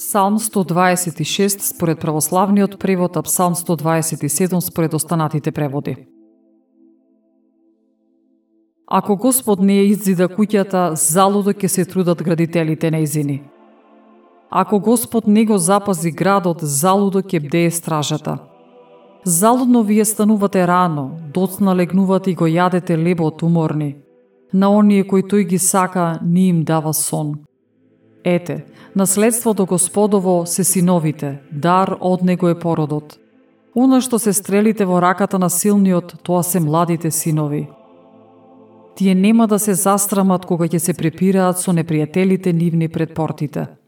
Псалм 126 според православниот превод, а Псалм 127 според останатите преводи. Ако Господ не ја иззида куќата, залудо ќе се трудат градителите нејзини. Ако Господ не го запази градот, залудо ќе бдее стражата. Залудно вие станувате рано, доцна легнувате и го јадете лебот уморни. На оние кои тој ги сака, ни им дава сон. Ете, наследството Господово се синовите, дар од него е породот. Оно што се стрелите во раката на силниот, тоа се младите синови. Тие нема да се застрамат кога ќе се препираат со непријателите нивни пред портите.